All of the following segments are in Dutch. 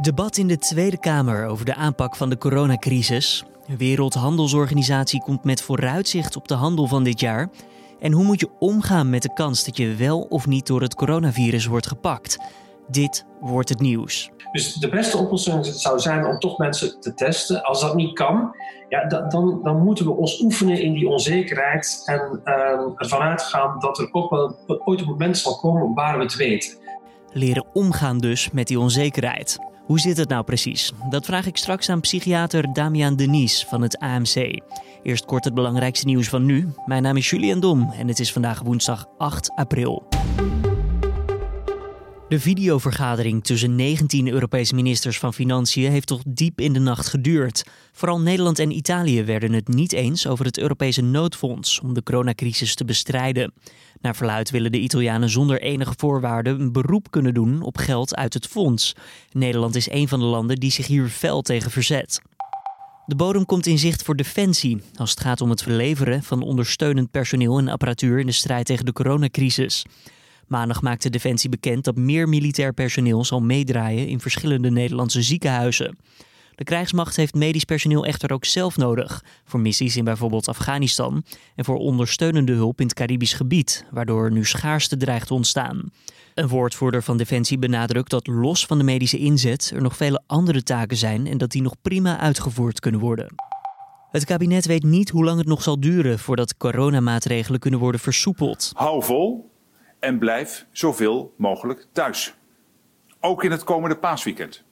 Debat in de Tweede Kamer over de aanpak van de coronacrisis. De Wereldhandelsorganisatie komt met vooruitzicht op de handel van dit jaar. En hoe moet je omgaan met de kans dat je wel of niet door het coronavirus wordt gepakt? Dit wordt het nieuws. Dus de beste oplossing zou zijn om toch mensen te testen. Als dat niet kan, ja, dan, dan moeten we ons oefenen in die onzekerheid en uh, ervan uitgaan dat er ook wel ooit een moment zal komen waar we het weten. Leren omgaan dus met die onzekerheid. Hoe zit het nou precies? Dat vraag ik straks aan psychiater Damian Denies van het AMC. Eerst kort het belangrijkste nieuws van nu. Mijn naam is Julian Dom en het is vandaag woensdag 8 april. De videovergadering tussen 19 Europese ministers van Financiën heeft tot diep in de nacht geduurd. Vooral Nederland en Italië werden het niet eens over het Europese noodfonds om de coronacrisis te bestrijden. Naar verluid willen de Italianen zonder enige voorwaarden een beroep kunnen doen op geld uit het fonds. Nederland is een van de landen die zich hier fel tegen verzet. De bodem komt in zicht voor Defensie als het gaat om het verleveren van ondersteunend personeel en apparatuur in de strijd tegen de coronacrisis. Maandag maakte Defensie bekend dat meer militair personeel zal meedraaien in verschillende Nederlandse ziekenhuizen. De krijgsmacht heeft medisch personeel echter ook zelf nodig, voor missies in bijvoorbeeld Afghanistan en voor ondersteunende hulp in het Caribisch gebied, waardoor nu schaarste dreigt te ontstaan. Een woordvoerder van Defensie benadrukt dat los van de medische inzet er nog vele andere taken zijn en dat die nog prima uitgevoerd kunnen worden. Het kabinet weet niet hoe lang het nog zal duren voordat coronamaatregelen kunnen worden versoepeld. Hou vol en blijf zoveel mogelijk thuis. Ook in het komende paasweekend.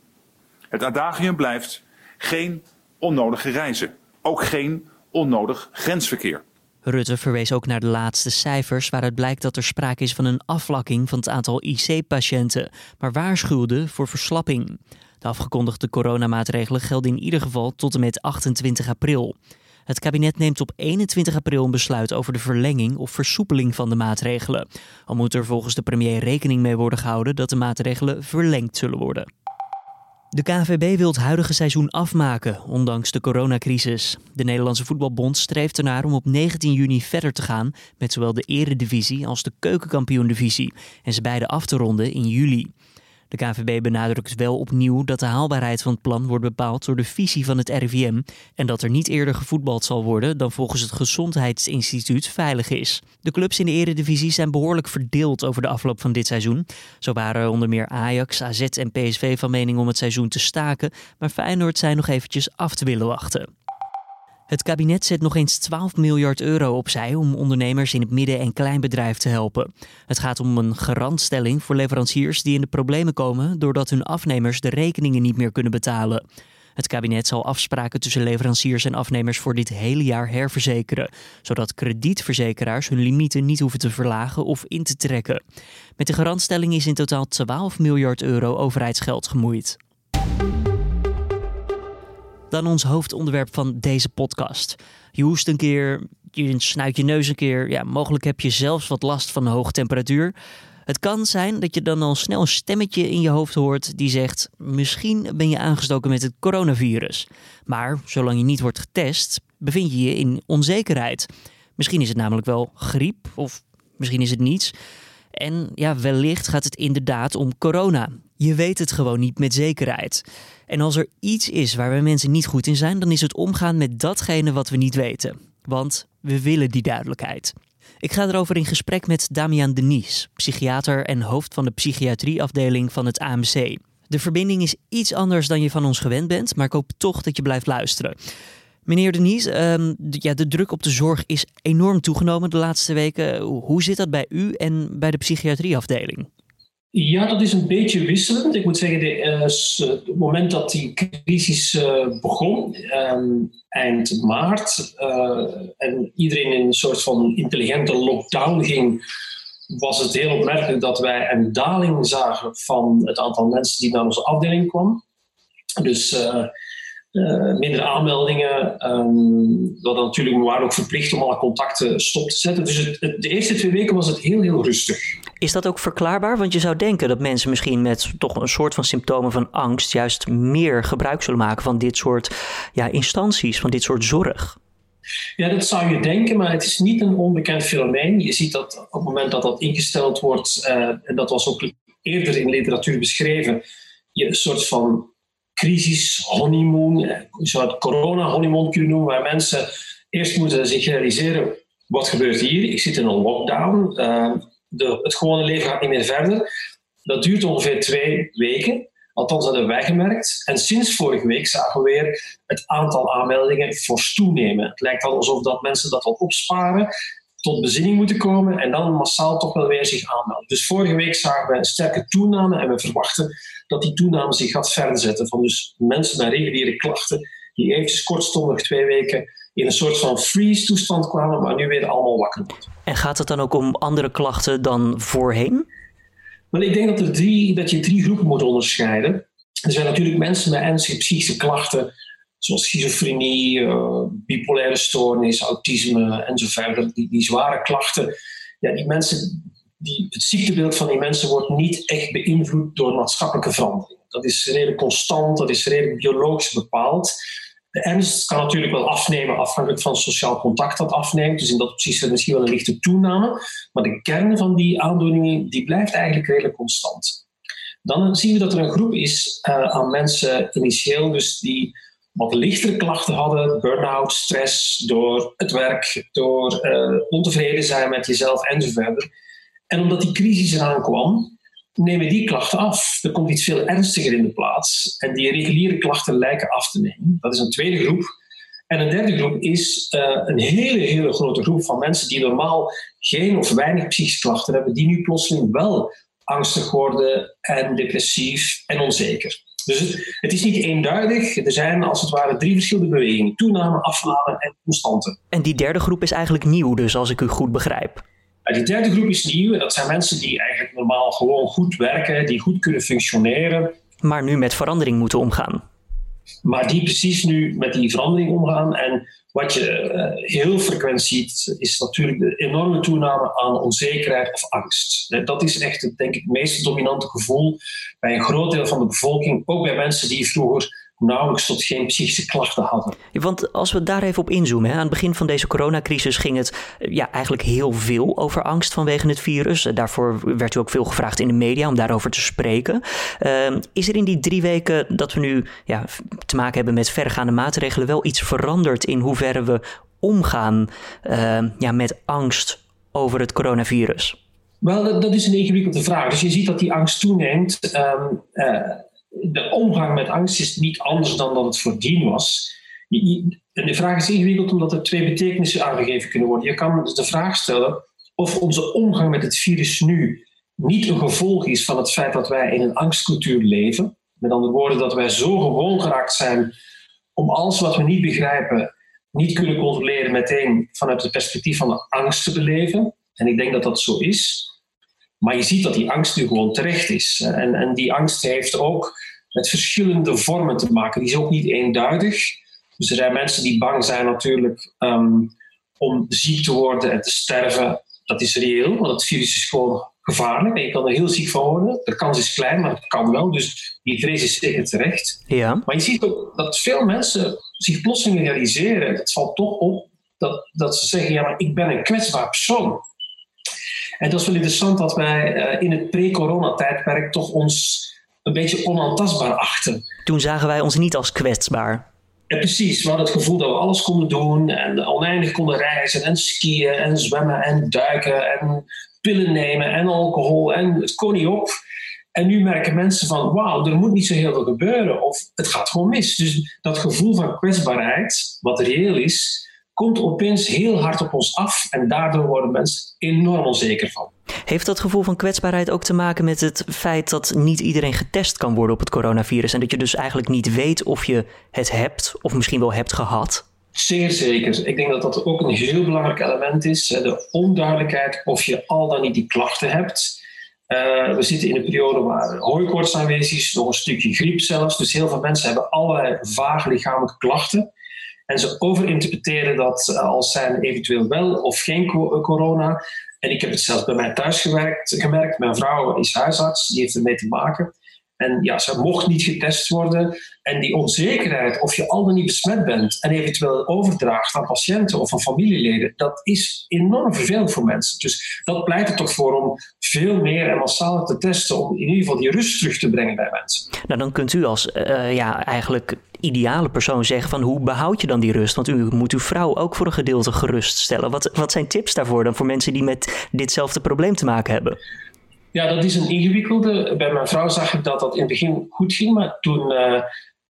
Het adagium blijft geen onnodige reizen. Ook geen onnodig grensverkeer. Rutte verwees ook naar de laatste cijfers waaruit blijkt dat er sprake is van een afvlakking van het aantal IC-patiënten, maar waarschuwde voor verslapping. De afgekondigde coronamaatregelen gelden in ieder geval tot en met 28 april. Het kabinet neemt op 21 april een besluit over de verlenging of versoepeling van de maatregelen. Al moet er volgens de premier rekening mee worden gehouden dat de maatregelen verlengd zullen worden. De KNVB wil het huidige seizoen afmaken, ondanks de coronacrisis. De Nederlandse Voetbalbond streeft ernaar om op 19 juni verder te gaan met zowel de eredivisie als de keukenkampioen-divisie en ze beide af te ronden in juli. De KNVB benadrukt wel opnieuw dat de haalbaarheid van het plan wordt bepaald door de visie van het RIVM en dat er niet eerder gevoetbald zal worden dan volgens het Gezondheidsinstituut veilig is. De clubs in de eredivisie zijn behoorlijk verdeeld over de afloop van dit seizoen. Zo waren onder meer Ajax, AZ en PSV van mening om het seizoen te staken, maar Feyenoord zijn nog eventjes af te willen wachten. Het kabinet zet nog eens 12 miljard euro opzij om ondernemers in het midden- en kleinbedrijf te helpen. Het gaat om een garantstelling voor leveranciers die in de problemen komen doordat hun afnemers de rekeningen niet meer kunnen betalen. Het kabinet zal afspraken tussen leveranciers en afnemers voor dit hele jaar herverzekeren, zodat kredietverzekeraars hun limieten niet hoeven te verlagen of in te trekken. Met de garantstelling is in totaal 12 miljard euro overheidsgeld gemoeid. Dan ons hoofdonderwerp van deze podcast. Je hoest een keer, je snuit je neus een keer. Ja, mogelijk heb je zelfs wat last van hoge temperatuur. Het kan zijn dat je dan al snel een stemmetje in je hoofd hoort die zegt: Misschien ben je aangestoken met het coronavirus. Maar zolang je niet wordt getest, bevind je je in onzekerheid. Misschien is het namelijk wel griep of misschien is het niets. En ja, wellicht gaat het inderdaad om corona. Je weet het gewoon niet met zekerheid. En als er iets is waar we mensen niet goed in zijn, dan is het omgaan met datgene wat we niet weten. Want we willen die duidelijkheid. Ik ga erover in gesprek met Damian Denies, psychiater en hoofd van de psychiatrieafdeling van het AMC. De verbinding is iets anders dan je van ons gewend bent, maar ik hoop toch dat je blijft luisteren. Meneer Denies, de, ja, de druk op de zorg is enorm toegenomen de laatste weken. Hoe zit dat bij u en bij de psychiatrieafdeling? Ja, dat is een beetje wisselend. Ik moet zeggen, de, uh, het moment dat die crisis uh, begon, um, eind maart, uh, en iedereen in een soort van intelligente lockdown ging, was het heel opmerkelijk dat wij een daling zagen van het aantal mensen die naar onze afdeling kwam. Dus uh, minder aanmeldingen. Um, we natuurlijk, we waren ook verplicht om alle contacten stop te zetten. Dus het, het, de eerste twee weken was het heel, heel rustig. Is dat ook verklaarbaar? Want je zou denken dat mensen misschien met toch een soort van symptomen van angst juist meer gebruik zullen maken van dit soort ja, instanties, van dit soort zorg. Ja, dat zou je denken, maar het is niet een onbekend fenomeen. Je ziet dat op het moment dat dat ingesteld wordt, uh, en dat was ook eerder in literatuur beschreven, je een soort van crisis honeymoon, je zou het corona honeymoon kunnen noemen, waar mensen eerst moeten zich realiseren, wat gebeurt hier? Ik zit in een lockdown, uh, de, het gewone leven gaat niet meer verder. Dat duurt ongeveer twee weken. Althans, hebben wij gemerkt. En sinds vorige week zagen we weer het aantal aanmeldingen fors toenemen. Het lijkt wel alsof dat mensen dat al opsparen, tot bezinning moeten komen en dan massaal toch wel weer zich aanmelden. Dus vorige week zagen we een sterke toename en we verwachten dat die toename zich gaat verder zetten. Van dus mensen met reguliere klachten die eventjes kortstondig twee weken in een soort van freeze-toestand kwamen, maar nu weer allemaal wakker worden. En gaat het dan ook om andere klachten dan voorheen? Wel, ik denk dat, er drie, dat je drie groepen moet onderscheiden. Er zijn natuurlijk mensen met ernstige psychische klachten, zoals schizofrenie, uh, bipolaire stoornis, autisme enzovoort. Die, die zware klachten, ja, die mensen, die, het ziektebeeld van die mensen wordt niet echt beïnvloed door maatschappelijke veranderingen. Dat is redelijk constant, dat is redelijk biologisch bepaald. De ernst kan natuurlijk wel afnemen afhankelijk van sociaal contact dat afneemt. Dus in dat opzicht is er misschien wel een lichte toename. Maar de kern van die aandoeningen die blijft eigenlijk redelijk constant. Dan zien we dat er een groep is uh, aan mensen initieel dus die wat lichtere klachten hadden. Burn-out, stress door het werk, door uh, ontevreden zijn met jezelf enzovoort. En omdat die crisis eraan kwam, nemen die klachten af. Er komt iets veel ernstiger in de plaats. En die reguliere klachten lijken af te nemen. Dat is een tweede groep. En een derde groep is uh, een hele, hele grote groep van mensen die normaal geen of weinig psychische klachten hebben, die nu plotseling wel angstig worden en depressief en onzeker. Dus het, is niet eenduidig. Er zijn als het ware drie verschillende bewegingen: toename, afname en constante. En die derde groep is eigenlijk nieuw, dus als ik u goed begrijp. Die derde groep is nieuw en dat zijn mensen die eigenlijk normaal gewoon goed werken, die goed kunnen functioneren. Maar nu met verandering moeten omgaan. Maar die precies nu met die verandering omgaan. En wat je uh, heel frequent ziet, is natuurlijk de enorme toename aan onzekerheid of angst. Dat is echt denk ik, het meest dominante gevoel bij een groot deel van de bevolking. Ook bij mensen die vroeger nauwelijks tot geen psychische klachten hadden. Want als we daar even op inzoomen, hè, aan het begin van deze coronacrisis ging het eh, ja, eigenlijk heel veel over angst vanwege het virus. Daarvoor werd u ook veel gevraagd in de media om daarover te spreken. Uh, is er in die drie weken dat we nu ja, te maken hebben met verregaande maatregelen wel iets veranderd in hoeverre we omgaan uh, ja, met angst over het coronavirus? Wel, dat, is een ingewikkelde vraag. Dus je ziet dat die angst toeneemt. Um, de omgang met angst is niet anders dan dat het voordien was. En de vraag is ingewikkeld omdat er twee betekenissen aangegeven kunnen worden. Je kan dus de vraag stellen of onze omgang met het virus nu niet een gevolg is van het feit dat wij in een angstcultuur leven. Met andere woorden, dat wij zo gewoon geraakt zijn om alles wat we niet begrijpen, niet kunnen controleren, meteen vanuit het perspectief van de angst te beleven. En ik denk dat dat zo is. Maar je ziet dat die angst nu gewoon terecht is. En, en die angst heeft ook met verschillende vormen te maken. Die is ook niet eenduidig. Dus er zijn mensen die bang zijn natuurlijk um, om ziek te worden en te sterven. Dat is reëel, want het virus is gewoon gevaarlijk en je kan er heel ziek van worden. De kans is klein, maar het kan wel. Dus die vrees is zeker terecht. Ja. Maar je ziet ook dat veel mensen zich plotseling realiseren, het valt toch op, dat, dat ze zeggen, ja, maar ik ben een kwetsbaar persoon. En dat is wel interessant dat wij uh, in het pre-corona-tijdperk toch ons een beetje onaantastbaar achten. Toen zagen wij ons niet als kwetsbaar. Ja, precies, we hadden het gevoel dat we alles konden doen en oneindig konden reizen en skiën en zwemmen en duiken en pillen nemen en alcohol en het kon niet op. En nu merken mensen van, wauw, er moet niet zo heel veel gebeuren of het gaat gewoon mis. Dus dat gevoel van kwetsbaarheid, wat reëel is, komt opeens heel hard op ons af en daardoor worden mensen enorm onzeker van. Heeft dat gevoel van kwetsbaarheid ook te maken met het feit dat niet iedereen getest kan worden op het coronavirus en dat je dus eigenlijk niet weet of je het hebt of misschien wel hebt gehad? Zeer zeker. Ik denk dat dat ook een heel belangrijk element is. De onduidelijkheid of je al dan niet die klachten hebt. Uh, we zitten in een periode waar hooikoorts aanwezig is, nog een stukje griep zelfs. Dus heel veel mensen hebben allerlei vage lichamelijke klachten. En ze overinterpreteren dat eh, als zijn eventueel wel of geen corona. En ik heb het zelfs bij mij thuis gewerkt, gemerkt. Mijn vrouw is huisarts, die heeft ermee te maken. En ja, ze mocht niet getest worden. En die onzekerheid of je al dan niet besmet bent en eventueel overdraagt aan patiënten of aan familieleden, dat is enorm vervelend voor mensen. Dus dat pleit er toch voor om veel meer en massaal te testen, om in ieder geval die rust terug te brengen bij mensen. Nou, dan kunt u als uh, ja, eigenlijk ideale persoon zeggen van hoe behoud je dan die rust? Want u moet uw vrouw ook voor een gedeelte geruststellen. Wat, wat zijn tips daarvoor dan voor mensen die met ditzelfde probleem te maken hebben? Ja, dat is een ingewikkelde. Bij mijn vrouw zag ik dat dat in het begin goed ging, maar toen. Uh,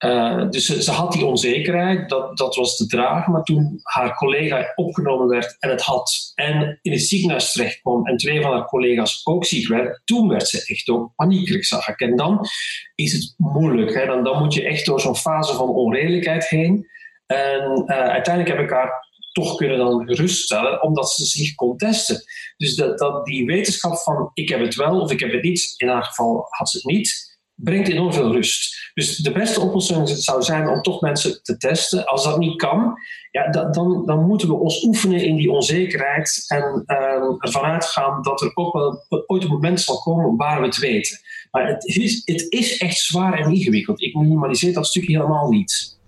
uh, dus ze, had die onzekerheid, dat, dat was te dragen. Maar toen haar collega opgenomen werd en het had en in het ziekenhuis terecht kwam en twee van haar collega's ook ziek werden, toen werd ze echt ook paniekerig, zag ik. En dan is het moeilijk. Hè? Dan, dan moet je echt door zo'n fase van onredelijkheid heen. En uh, uiteindelijk heb ik haar toch kunnen dan geruststellen, omdat ze zich kon testen. Dus dat, dat die wetenschap van ik heb het wel of ik heb het niet, in haar geval had ze het niet, brengt enorm veel rust. Dus de beste oplossing zou zijn om toch mensen te testen. Als dat niet kan, ja, dan, dan moeten we ons oefenen in die onzekerheid en um, ervan uitgaan dat er ook wel ooit een moment zal komen waar we het weten. Maar het is, het is echt zwaar en ingewikkeld. Ik minimaliseer dat stukje helemaal niet.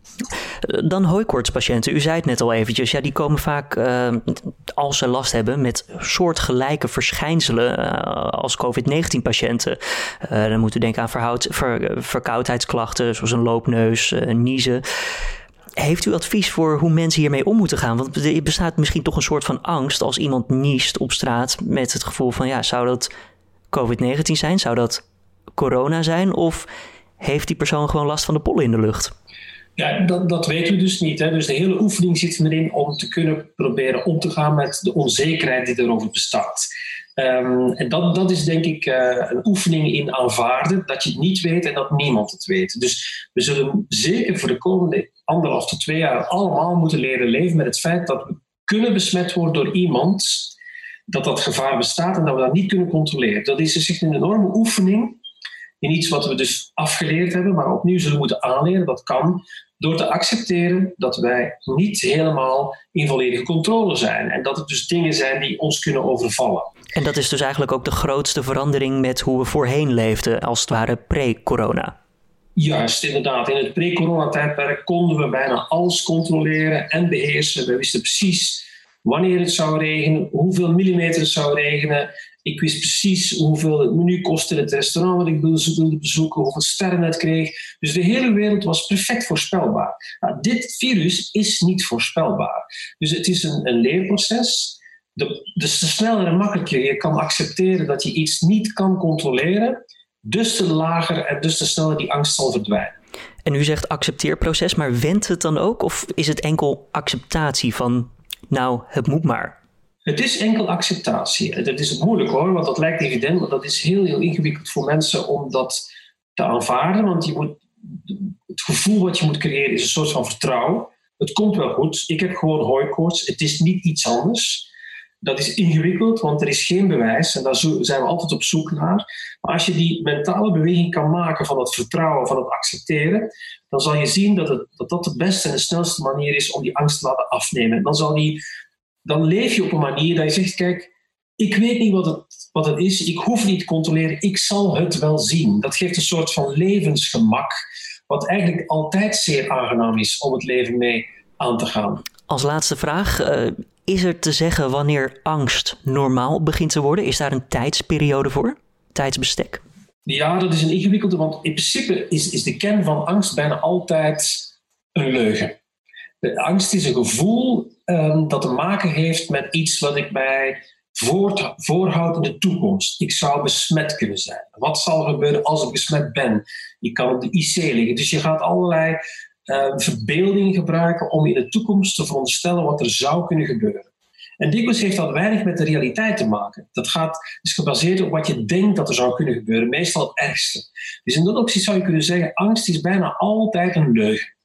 Dan hooikoortspatiënten. U zei het net al eventjes. Ja, die komen vaak, uh, als ze last hebben, met soortgelijke verschijnselen uh, als COVID-19-patiënten. Uh, dan moeten we denken aan verkoudheidsklachten, zoals een loopneus, niezen. Heeft u advies voor hoe mensen hiermee om moeten gaan? Want er bestaat misschien toch een soort van angst als iemand niest op straat met het gevoel van, ja, zou dat COVID-19 zijn? Zou dat corona zijn? Of heeft die persoon gewoon last van de pollen in de lucht? Ja, dat, dat weten we dus niet. Hè. Dus de hele oefening zit erin om te kunnen proberen om te gaan met de onzekerheid die erover bestaat. Um, en dat, dat is denk ik uh, een oefening in aanvaarden dat je het niet weet en dat niemand het weet. Dus we zullen zeker voor de komende anderhalf tot twee jaar allemaal moeten leren leven met het feit dat we kunnen besmet worden door iemand, dat dat gevaar bestaat en dat we dat niet kunnen controleren. Dat is dus echt een enorme oefening in iets wat we dus afgeleerd hebben, maar opnieuw zullen moeten aanleren. Dat kan door te accepteren dat wij niet helemaal in volledige controle zijn. En dat het dus dingen zijn die ons kunnen overvallen. En dat is dus eigenlijk ook de grootste verandering met hoe we voorheen leefden, als het ware pre-corona. Juist, inderdaad. In het pre-corona-tijdperk konden we bijna alles controleren en beheersen. We wisten precies wanneer het zou regenen, hoeveel millimeter het zou regenen. Ik wist precies hoeveel het menu kostte in het restaurant wat ik wilde bezoeken, hoeveel sterren het kreeg. Dus de hele wereld was perfect voorspelbaar. Nou, dit virus is niet voorspelbaar. Dus het is een, een leerproces. De, dus te sneller en makkelijker je kan accepteren dat je iets niet kan controleren, dus te lager en dus te sneller die angst zal verdwijnen. En u zegt accepteerproces, maar wendt het dan ook? Of is het enkel acceptatie van, nou, het moet maar? Het is enkel acceptatie. Dat is moeilijk hoor, want dat lijkt evident, maar dat is heel, heel ingewikkeld voor mensen om dat te aanvaarden. Want je moet, het gevoel wat je moet creëren is een soort van vertrouwen. Het komt wel goed. Ik heb gewoon hooikoorts. Het is niet iets anders. Dat is ingewikkeld, want er is geen bewijs en daar zijn we altijd op zoek naar. Maar als je die mentale beweging kan maken van het vertrouwen, van het accepteren, dan zal je zien dat het, dat, dat de beste en de snelste manier is om die angst te laten afnemen. En dan zal die dan leef je op een manier dat je zegt: kijk, ik weet niet wat het, wat het is, ik hoef niet te controleren, ik zal het wel zien. Dat geeft een soort van levensgemak, wat eigenlijk altijd zeer aangenaam is om het leven mee aan te gaan. Als laatste vraag. Uh, is er te zeggen wanneer angst normaal begint te worden? Is daar een tijdsperiode voor? Tijdsbestek? Ja, dat is een ingewikkelde, want in principe is, is de kern van angst bijna altijd een leugen. De angst is een gevoel um, dat te maken heeft met iets wat ik mij voort, voorhoud in de toekomst. Ik zou besmet kunnen zijn. Wat zal er gebeuren als ik besmet ben? Ik kan op de IC liggen. Dus je gaat allerlei uh, verbeeldingen gebruiken om in de toekomst te veronderstellen wat er zou kunnen gebeuren. En dikwijls heeft dat weinig met de realiteit te maken. Dat gaat, is gebaseerd op wat je denkt dat er zou kunnen gebeuren, meestal het ergste. Dus in dat opzicht zou je kunnen zeggen, angst is bijna altijd een leugen.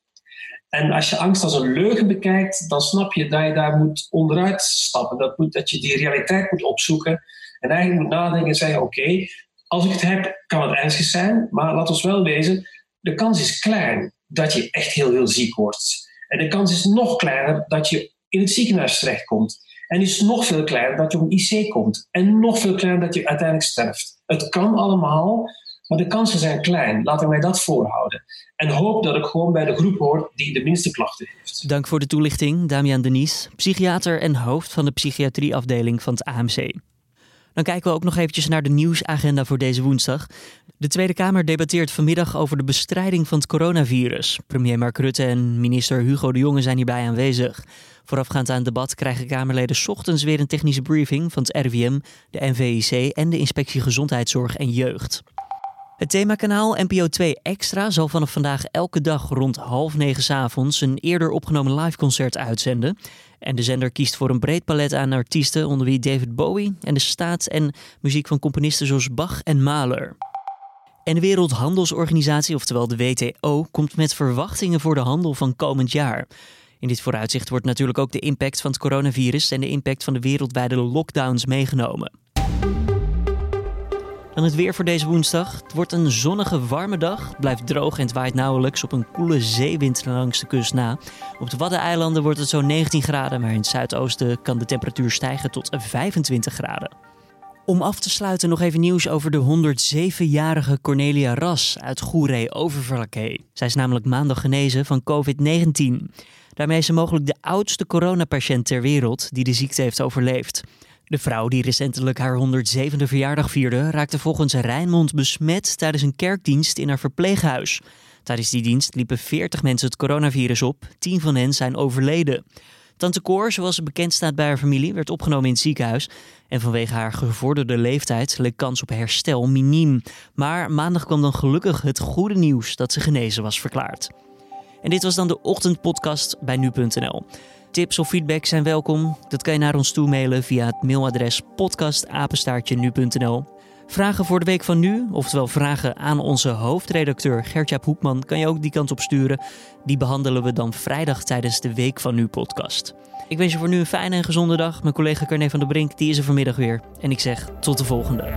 En als je angst als een leugen bekijkt, dan snap je dat je daar moet onderuit stappen. Dat, moet, dat je die realiteit moet opzoeken. En eigenlijk moet nadenken en zeggen: oké, als ik het heb, kan het ernstig zijn. Maar laat ons wel wezen: de kans is klein dat je echt heel, heel ziek wordt. En de kans is nog kleiner dat je in het ziekenhuis terechtkomt. En is nog veel kleiner dat je op een IC komt. En nog veel kleiner dat je uiteindelijk sterft. Het kan allemaal, Maar de kansen zijn klein. Laat ik mij dat voorhouden. En hoop dat ik gewoon bij de groep hoor die de minste klachten heeft. Dank voor de toelichting, Damian Denies, psychiater en hoofd van de psychiatrieafdeling van het AMC. Dan kijken we ook nog eventjes naar de nieuwsagenda voor deze woensdag. De Tweede Kamer debatteert vanmiddag over de bestrijding van het coronavirus. Premier Mark Rutte en minister Hugo de Jonge zijn hierbij aanwezig. Voorafgaand aan het debat krijgen Kamerleden ochtends weer een technische briefing van het RIVM, de NVIC en de Inspectie Gezondheidszorg en Jeugd. Het themakanaal NPO 2 Extra zal vanaf vandaag elke dag rond half negen s avonds een eerder opgenomen liveconcert uitzenden. En de zender kiest voor een breed palet aan artiesten, onder wie David Bowie en de staat en muziek van componisten zoals Bach en Mahler. En de Wereldhandelsorganisatie, oftewel de WTO, komt met verwachtingen voor de handel van komend jaar. In dit vooruitzicht wordt natuurlijk ook de impact van het coronavirus en de impact van de wereldwijde lockdowns meegenomen. Dan het weer voor deze woensdag. Het wordt een zonnige, warme dag. Blijft droog en het waait nauwelijks op een koele zeewind langs de kust na. Op de Waddeneilanden wordt het zo'n 19 graden, maar in het zuidoosten kan de temperatuur stijgen tot 25 graden. Om af te sluiten nog even nieuws over de 107-jarige Cornelia Ras uit Goeree Oververlaké. Zij is namelijk maandag genezen van COVID-19. Daarmee is ze mogelijk de oudste coronapatiënt ter wereld die de ziekte heeft overleefd. De vrouw die recentelijk haar 107e verjaardag vierde, raakte volgens Rijnmond besmet tijdens een kerkdienst in haar verpleeghuis. Tijdens die dienst liepen 40 mensen het coronavirus op, 10 van hen zijn overleden. Tante Cor, zoals ze bekend staat bij haar familie, werd opgenomen in het ziekenhuis. En vanwege haar gevorderde leeftijd leek kans op herstel miniem. Maar maandag kwam dan gelukkig het goede nieuws dat ze genezen was verklaard. En dit was dan de ochtendpodcast bij nu.nl. Tips of feedback zijn welkom. Dat kan je naar ons toe mailen via het mailadres podcastapenstaartje.nu.nl. Vragen voor de week van nu, oftewel vragen aan onze hoofdredacteur Gertjaap Hoekman, kan je ook die kant op sturen. Die behandelen we dan vrijdag tijdens de Week van Nu podcast. Ik wens je voor nu een fijne en gezonde dag. Mijn collega Carne van der Brink die is er vanmiddag weer. En ik zeg tot de volgende.